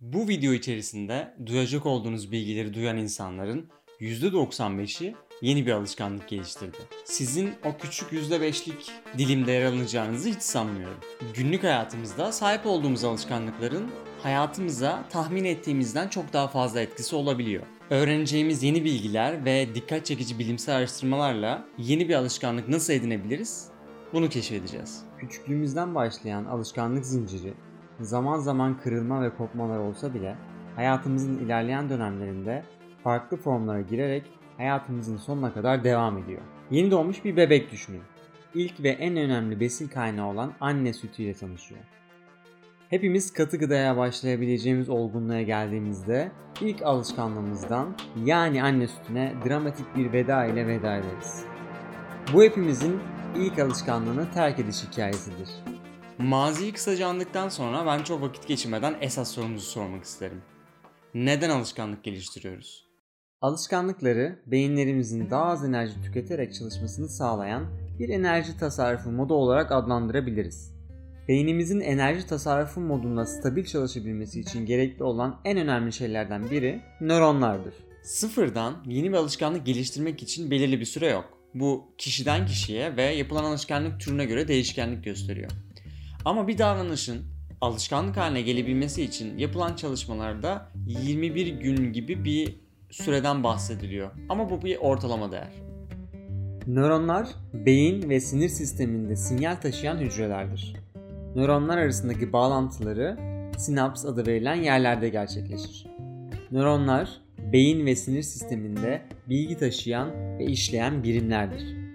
Bu video içerisinde duyacak olduğunuz bilgileri duyan insanların %95'i yeni bir alışkanlık geliştirdi. Sizin o küçük %5'lik dilimde yer alacağınızı hiç sanmıyorum. Günlük hayatımızda sahip olduğumuz alışkanlıkların hayatımıza tahmin ettiğimizden çok daha fazla etkisi olabiliyor. Öğreneceğimiz yeni bilgiler ve dikkat çekici bilimsel araştırmalarla yeni bir alışkanlık nasıl edinebiliriz? Bunu keşfedeceğiz. Küçüklüğümüzden başlayan alışkanlık zinciri zaman zaman kırılma ve kopmalar olsa bile hayatımızın ilerleyen dönemlerinde farklı formlara girerek hayatımızın sonuna kadar devam ediyor. Yeni doğmuş bir bebek düşünün. İlk ve en önemli besin kaynağı olan anne sütüyle tanışıyor. Hepimiz katı gıdaya başlayabileceğimiz olgunluğa geldiğimizde ilk alışkanlığımızdan yani anne sütüne dramatik bir veda ile veda ederiz. Bu hepimizin ilk alışkanlığını terk ediş hikayesidir. Maziyi kısaca andıktan sonra ben çok vakit geçirmeden esas sorumuzu sormak isterim. Neden alışkanlık geliştiriyoruz? Alışkanlıkları beyinlerimizin daha az enerji tüketerek çalışmasını sağlayan bir enerji tasarrufu modu olarak adlandırabiliriz. Beynimizin enerji tasarrufu modunda stabil çalışabilmesi için gerekli olan en önemli şeylerden biri nöronlardır. Sıfırdan yeni bir alışkanlık geliştirmek için belirli bir süre yok. Bu kişiden kişiye ve yapılan alışkanlık türüne göre değişkenlik gösteriyor. Ama bir davranışın alışkanlık haline gelebilmesi için yapılan çalışmalarda 21 gün gibi bir süreden bahsediliyor. Ama bu bir ortalama değer. Nöronlar beyin ve sinir sisteminde sinyal taşıyan hücrelerdir. Nöronlar arasındaki bağlantıları sinaps adı verilen yerlerde gerçekleşir. Nöronlar beyin ve sinir sisteminde bilgi taşıyan ve işleyen birimlerdir.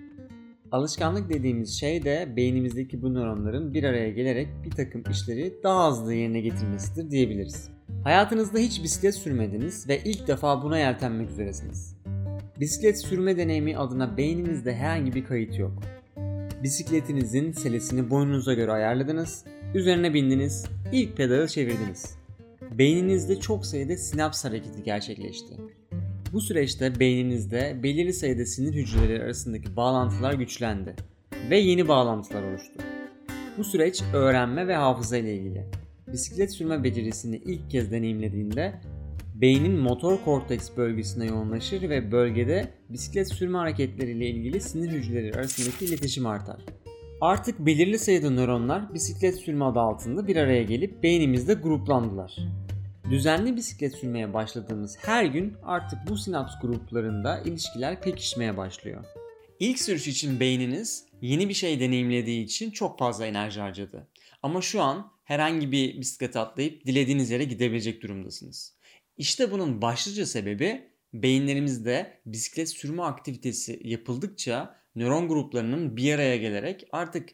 Alışkanlık dediğimiz şey de beynimizdeki bu nöronların bir araya gelerek bir takım işleri daha hızlı yerine getirmesidir diyebiliriz. Hayatınızda hiç bisiklet sürmediniz ve ilk defa buna yeltenmek üzeresiniz. Bisiklet sürme deneyimi adına beyninizde herhangi bir kayıt yok. Bisikletinizin selesini boynunuza göre ayarladınız, üzerine bindiniz, ilk pedalı çevirdiniz. Beyninizde çok sayıda sinaps hareketi gerçekleşti. Bu süreçte beyninizde belirli sayıda sinir hücreleri arasındaki bağlantılar güçlendi ve yeni bağlantılar oluştu. Bu süreç öğrenme ve hafıza ile ilgili. Bisiklet sürme becerisini ilk kez deneyimlediğinde beynin motor korteks bölgesine yoğunlaşır ve bölgede bisiklet sürme hareketleriyle ilgili sinir hücreleri arasındaki iletişim artar. Artık belirli sayıda nöronlar bisiklet sürme adı altında bir araya gelip beynimizde gruplandılar. Düzenli bisiklet sürmeye başladığımız her gün artık bu sinaps gruplarında ilişkiler pekişmeye başlıyor. İlk sürüş için beyniniz yeni bir şey deneyimlediği için çok fazla enerji harcadı. Ama şu an herhangi bir bisiklete atlayıp dilediğiniz yere gidebilecek durumdasınız. İşte bunun başlıca sebebi beyinlerimizde bisiklet sürme aktivitesi yapıldıkça nöron gruplarının bir araya gelerek artık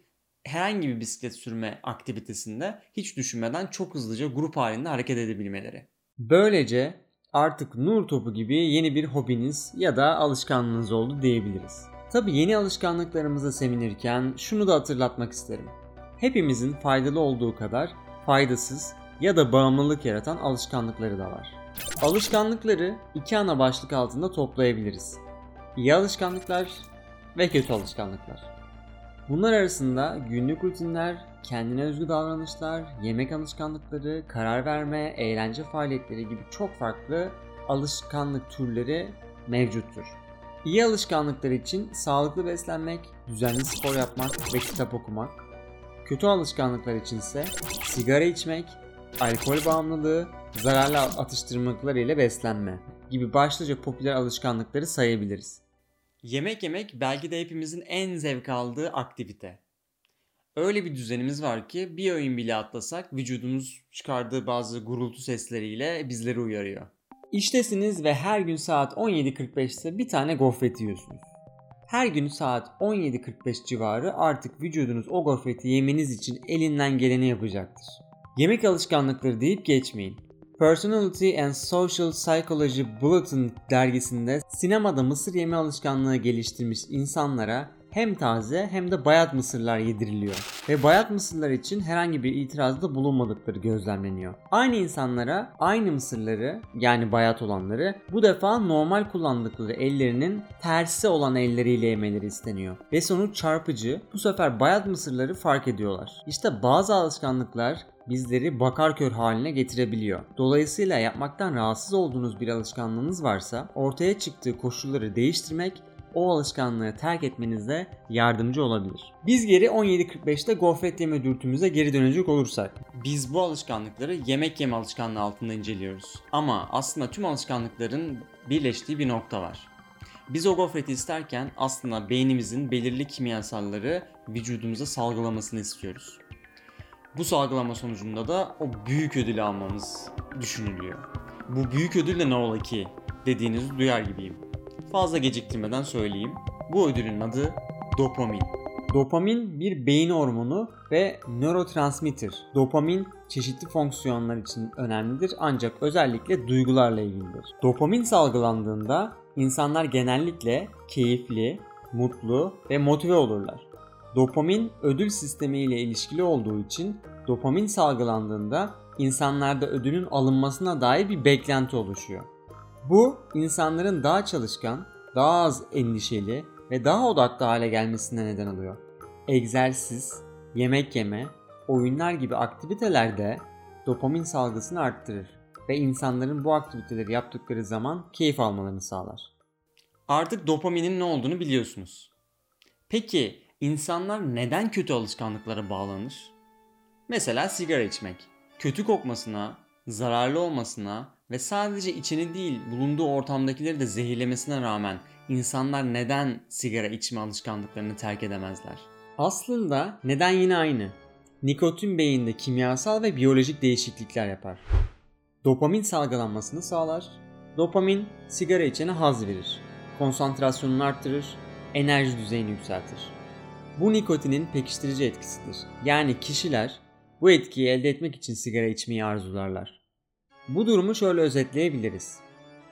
herhangi bir bisiklet sürme aktivitesinde hiç düşünmeden çok hızlıca grup halinde hareket edebilmeleri. Böylece artık nur topu gibi yeni bir hobiniz ya da alışkanlığınız oldu diyebiliriz. Tabi yeni alışkanlıklarımıza sevinirken şunu da hatırlatmak isterim. Hepimizin faydalı olduğu kadar faydasız ya da bağımlılık yaratan alışkanlıkları da var. Alışkanlıkları iki ana başlık altında toplayabiliriz. İyi alışkanlıklar ve kötü alışkanlıklar. Bunlar arasında günlük rutinler, kendine özgü davranışlar, yemek alışkanlıkları, karar verme, eğlence faaliyetleri gibi çok farklı alışkanlık türleri mevcuttur. İyi alışkanlıklar için sağlıklı beslenmek, düzenli spor yapmak ve kitap okumak. Kötü alışkanlıklar için ise sigara içmek, alkol bağımlılığı, zararlı atıştırmalıklar ile beslenme gibi başlıca popüler alışkanlıkları sayabiliriz. Yemek yemek belki de hepimizin en zevk aldığı aktivite. Öyle bir düzenimiz var ki bir öğün bile atlasak vücudumuz çıkardığı bazı gurultu sesleriyle bizleri uyarıyor. İştesiniz ve her gün saat 17.45'te bir tane gofret yiyorsunuz. Her gün saat 17.45 civarı artık vücudunuz o gofreti yemeniz için elinden geleni yapacaktır. Yemek alışkanlıkları deyip geçmeyin. Personality and Social Psychology Bulletin dergisinde sinemada mısır yeme alışkanlığı geliştirmiş insanlara hem taze hem de bayat mısırlar yediriliyor. Ve bayat mısırlar için herhangi bir itirazda bulunmadıkları gözlemleniyor. Aynı insanlara aynı mısırları yani bayat olanları bu defa normal kullandıkları ellerinin tersi olan elleriyle yemeleri isteniyor. Ve sonuç çarpıcı. Bu sefer bayat mısırları fark ediyorlar. İşte bazı alışkanlıklar bizleri bakar kör haline getirebiliyor. Dolayısıyla yapmaktan rahatsız olduğunuz bir alışkanlığınız varsa ortaya çıktığı koşulları değiştirmek o alışkanlığı terk etmenize yardımcı olabilir. Biz geri 17.45'te gofret yeme dürtümüze geri dönecek olursak. Biz bu alışkanlıkları yemek yeme alışkanlığı altında inceliyoruz. Ama aslında tüm alışkanlıkların birleştiği bir nokta var. Biz o gofreti isterken aslında beynimizin belirli kimyasalları vücudumuza salgılamasını istiyoruz. Bu salgılama sonucunda da o büyük ödülü almamız düşünülüyor. Bu büyük ödül de ne ola ki dediğinizi duyar gibiyim. Fazla geciktirmeden söyleyeyim. Bu ödülün adı dopamin. Dopamin bir beyin hormonu ve nörotransmitter. Dopamin çeşitli fonksiyonlar için önemlidir ancak özellikle duygularla ilgilidir. Dopamin salgılandığında insanlar genellikle keyifli, mutlu ve motive olurlar. Dopamin ödül sistemi ile ilişkili olduğu için dopamin salgılandığında insanlarda ödülün alınmasına dair bir beklenti oluşuyor. Bu insanların daha çalışkan, daha az endişeli ve daha odaklı hale gelmesine neden oluyor. Egzersiz, yemek yeme, oyunlar gibi aktivitelerde dopamin salgısını arttırır ve insanların bu aktiviteleri yaptıkları zaman keyif almalarını sağlar. Artık dopaminin ne olduğunu biliyorsunuz. Peki insanlar neden kötü alışkanlıklara bağlanır? Mesela sigara içmek. Kötü kokmasına, zararlı olmasına ve sadece içini değil bulunduğu ortamdakileri de zehirlemesine rağmen insanlar neden sigara içme alışkanlıklarını terk edemezler? Aslında neden yine aynı. Nikotin beyinde kimyasal ve biyolojik değişiklikler yapar. Dopamin salgılanmasını sağlar. Dopamin sigara içene haz verir. Konsantrasyonunu arttırır, enerji düzeyini yükseltir. Bu nikotinin pekiştirici etkisidir. Yani kişiler bu etkiyi elde etmek için sigara içmeyi arzularlar. Bu durumu şöyle özetleyebiliriz.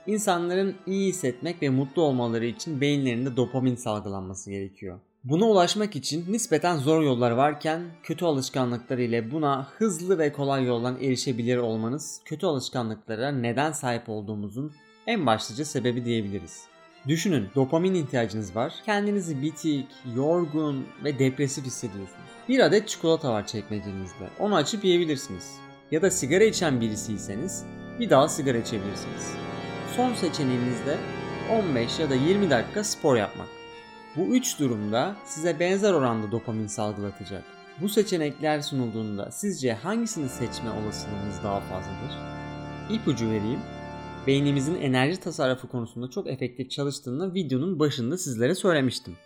İnsanların iyi hissetmek ve mutlu olmaları için beyinlerinde dopamin salgılanması gerekiyor. Buna ulaşmak için nispeten zor yollar varken kötü alışkanlıklar ile buna hızlı ve kolay yoldan erişebilir olmanız kötü alışkanlıklara neden sahip olduğumuzun en başlıca sebebi diyebiliriz. Düşünün dopamin ihtiyacınız var. Kendinizi bitik, yorgun ve depresif hissediyorsunuz. Bir adet çikolata var çekmecenizde. Onu açıp yiyebilirsiniz. Ya da sigara içen birisiyseniz bir daha sigara içebilirsiniz. Son seçeneğiniz de 15 ya da 20 dakika spor yapmak. Bu üç durumda size benzer oranda dopamin salgılatacak. Bu seçenekler sunulduğunda sizce hangisini seçme olasılığınız daha fazladır? İpucu vereyim. Beynimizin enerji tasarrufu konusunda çok efektif çalıştığını videonun başında sizlere söylemiştim.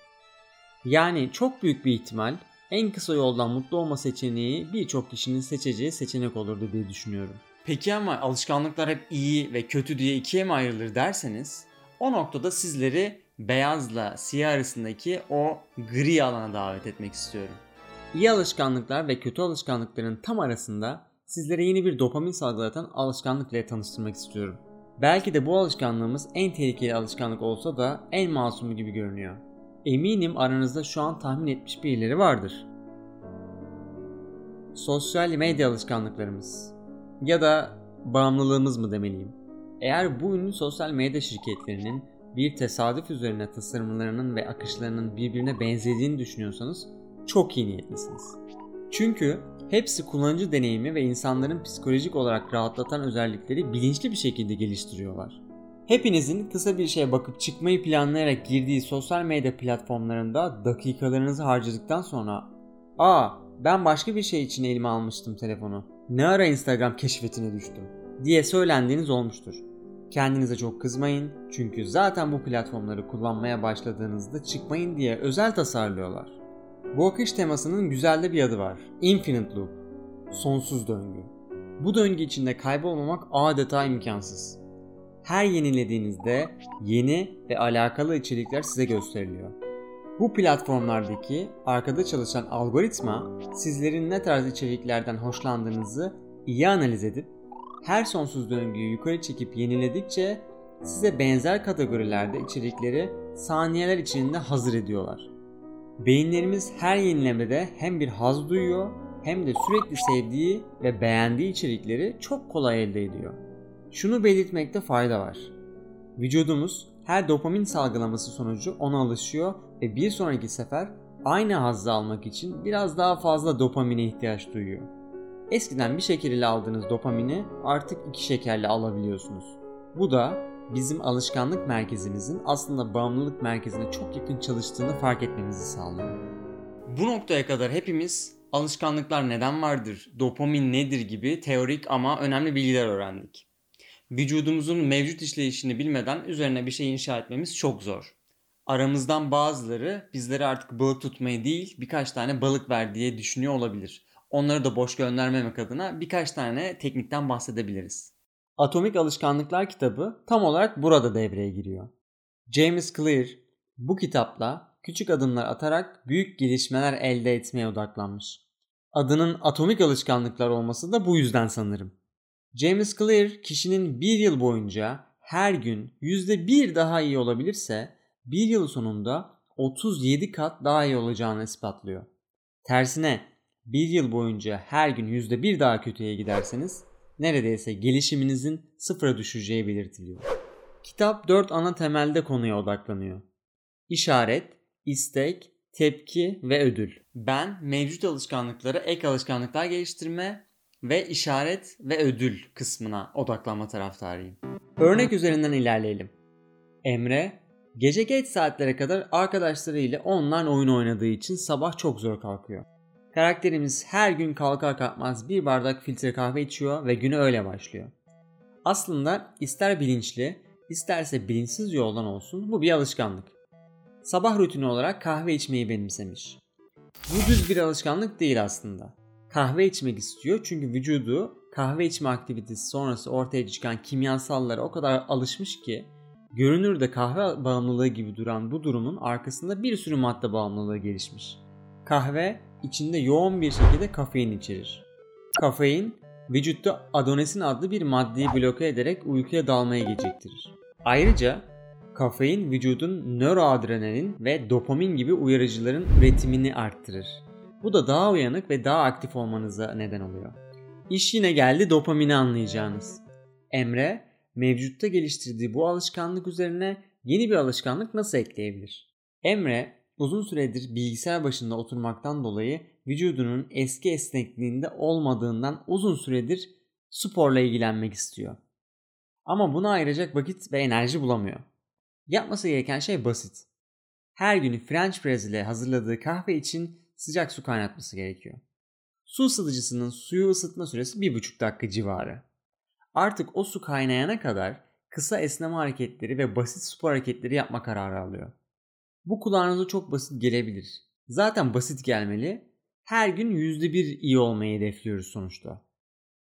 Yani çok büyük bir ihtimal en kısa yoldan mutlu olma seçeneği birçok kişinin seçeceği seçenek olurdu diye düşünüyorum. Peki ama alışkanlıklar hep iyi ve kötü diye ikiye mi ayrılır derseniz o noktada sizleri beyazla siyah arasındaki o gri alana davet etmek istiyorum. İyi alışkanlıklar ve kötü alışkanlıkların tam arasında sizlere yeni bir dopamin salgılatan alışkanlık ile tanıştırmak istiyorum. Belki de bu alışkanlığımız en tehlikeli alışkanlık olsa da en masumu gibi görünüyor. Eminim aranızda şu an tahmin etmiş birileri vardır. Sosyal medya alışkanlıklarımız ya da bağımlılığımız mı demeliyim. Eğer bu ünlü sosyal medya şirketlerinin bir tesadüf üzerine tasarımlarının ve akışlarının birbirine benzediğini düşünüyorsanız çok iyi niyetlisiniz. Çünkü hepsi kullanıcı deneyimi ve insanların psikolojik olarak rahatlatan özellikleri bilinçli bir şekilde geliştiriyorlar. Hepinizin kısa bir şeye bakıp çıkmayı planlayarak girdiği sosyal medya platformlarında dakikalarınızı harcadıktan sonra ''Aa ben başka bir şey için elime almıştım telefonu. Ne ara Instagram keşfetine düştüm?'' diye söylendiğiniz olmuştur. Kendinize çok kızmayın çünkü zaten bu platformları kullanmaya başladığınızda çıkmayın diye özel tasarlıyorlar. Bu akış temasının güzel de bir adı var. Infinite Loop. Sonsuz döngü. Bu döngü içinde kaybolmamak adeta imkansız. Her yenilediğinizde yeni ve alakalı içerikler size gösteriliyor. Bu platformlardaki arkada çalışan algoritma sizlerin ne tarz içeriklerden hoşlandığınızı iyi analiz edip her sonsuz döngüyü yukarı çekip yeniledikçe size benzer kategorilerde içerikleri saniyeler içinde hazır ediyorlar. Beyinlerimiz her yenilemede hem bir haz duyuyor hem de sürekli sevdiği ve beğendiği içerikleri çok kolay elde ediyor. Şunu belirtmekte fayda var. Vücudumuz her dopamin salgılaması sonucu ona alışıyor ve bir sonraki sefer aynı hazzı almak için biraz daha fazla dopamine ihtiyaç duyuyor. Eskiden bir şeker ile aldığınız dopamini artık iki şekerle alabiliyorsunuz. Bu da bizim alışkanlık merkezimizin aslında bağımlılık merkezine çok yakın çalıştığını fark etmemizi sağlıyor. Bu noktaya kadar hepimiz alışkanlıklar neden vardır, dopamin nedir gibi teorik ama önemli bilgiler öğrendik. Vücudumuzun mevcut işleyişini bilmeden üzerine bir şey inşa etmemiz çok zor. Aramızdan bazıları bizlere artık balık tutmayı değil birkaç tane balık ver diye düşünüyor olabilir. Onları da boş göndermemek adına birkaç tane teknikten bahsedebiliriz. Atomik Alışkanlıklar kitabı tam olarak burada devreye giriyor. James Clear bu kitapla küçük adımlar atarak büyük gelişmeler elde etmeye odaklanmış. Adının atomik alışkanlıklar olması da bu yüzden sanırım. James Clear kişinin bir yıl boyunca her gün %1 daha iyi olabilirse bir yıl sonunda 37 kat daha iyi olacağını ispatlıyor. Tersine bir yıl boyunca her gün %1 daha kötüye giderseniz neredeyse gelişiminizin sıfıra düşeceği belirtiliyor. Kitap 4 ana temelde konuya odaklanıyor. İşaret, istek, tepki ve ödül. Ben mevcut alışkanlıkları ek alışkanlıklar geliştirme ve işaret ve ödül kısmına odaklanma taraftarıyım. Örnek üzerinden ilerleyelim. Emre gece geç saatlere kadar arkadaşlarıyla online oyun oynadığı için sabah çok zor kalkıyor. Karakterimiz her gün kalkar kalkmaz bir bardak filtre kahve içiyor ve güne öyle başlıyor. Aslında ister bilinçli, isterse bilinçsiz yoldan olsun bu bir alışkanlık. Sabah rutini olarak kahve içmeyi benimsemiş. Bu düz bir alışkanlık değil aslında. Kahve içmek istiyor çünkü vücudu kahve içme aktivitesi sonrası ortaya çıkan kimyasallara o kadar alışmış ki görünürde kahve bağımlılığı gibi duran bu durumun arkasında bir sürü madde bağımlılığı gelişmiş. Kahve içinde yoğun bir şekilde kafein içerir. Kafein vücutta adonesin adlı bir maddeyi bloke ederek uykuya dalmaya geciktirir. Ayrıca kafein vücudun nöroadrenalin ve dopamin gibi uyarıcıların üretimini arttırır. Bu da daha uyanık ve daha aktif olmanıza neden oluyor. İş yine geldi dopamini anlayacağınız. Emre mevcutta geliştirdiği bu alışkanlık üzerine yeni bir alışkanlık nasıl ekleyebilir? Emre uzun süredir bilgisayar başında oturmaktan dolayı vücudunun eski esnekliğinde olmadığından uzun süredir sporla ilgilenmek istiyor. Ama buna ayıracak vakit ve enerji bulamıyor. Yapması gereken şey basit. Her gün French press ile hazırladığı kahve için sıcak su kaynatması gerekiyor. Su ısıtıcısının suyu ısıtma süresi 1,5 dakika civarı. Artık o su kaynayana kadar kısa esneme hareketleri ve basit spor hareketleri yapma kararı alıyor. Bu kulağınıza çok basit gelebilir. Zaten basit gelmeli. Her gün %1 iyi olmayı hedefliyoruz sonuçta.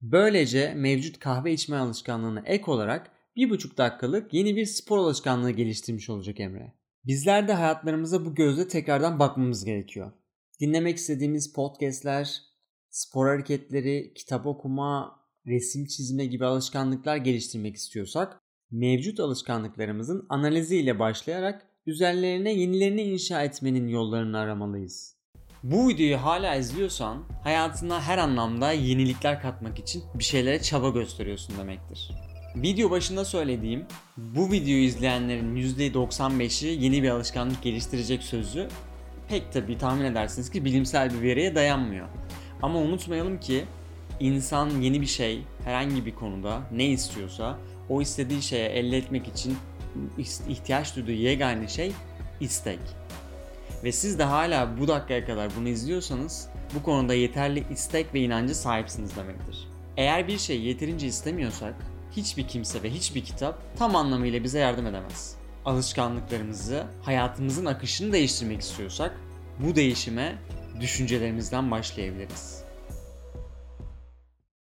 Böylece mevcut kahve içme alışkanlığına ek olarak 1,5 dakikalık yeni bir spor alışkanlığı geliştirmiş olacak Emre. Bizler de hayatlarımıza bu gözle tekrardan bakmamız gerekiyor. Dinlemek istediğimiz podcastler, spor hareketleri, kitap okuma, resim çizme gibi alışkanlıklar geliştirmek istiyorsak mevcut alışkanlıklarımızın analiziyle başlayarak üzerlerine yenilerini inşa etmenin yollarını aramalıyız. Bu videoyu hala izliyorsan hayatına her anlamda yenilikler katmak için bir şeylere çaba gösteriyorsun demektir. Video başında söylediğim bu videoyu izleyenlerin %95'i yeni bir alışkanlık geliştirecek sözü pek tabi tahmin edersiniz ki bilimsel bir veriye dayanmıyor. Ama unutmayalım ki insan yeni bir şey herhangi bir konuda ne istiyorsa o istediği şeye elde etmek için ihtiyaç duyduğu yegane şey istek. Ve siz de hala bu dakikaya kadar bunu izliyorsanız bu konuda yeterli istek ve inancı sahipsiniz demektir. Eğer bir şey yeterince istemiyorsak hiçbir kimse ve hiçbir kitap tam anlamıyla bize yardım edemez. Alışkanlıklarımızı, hayatımızın akışını değiştirmek istiyorsak bu değişime düşüncelerimizden başlayabiliriz.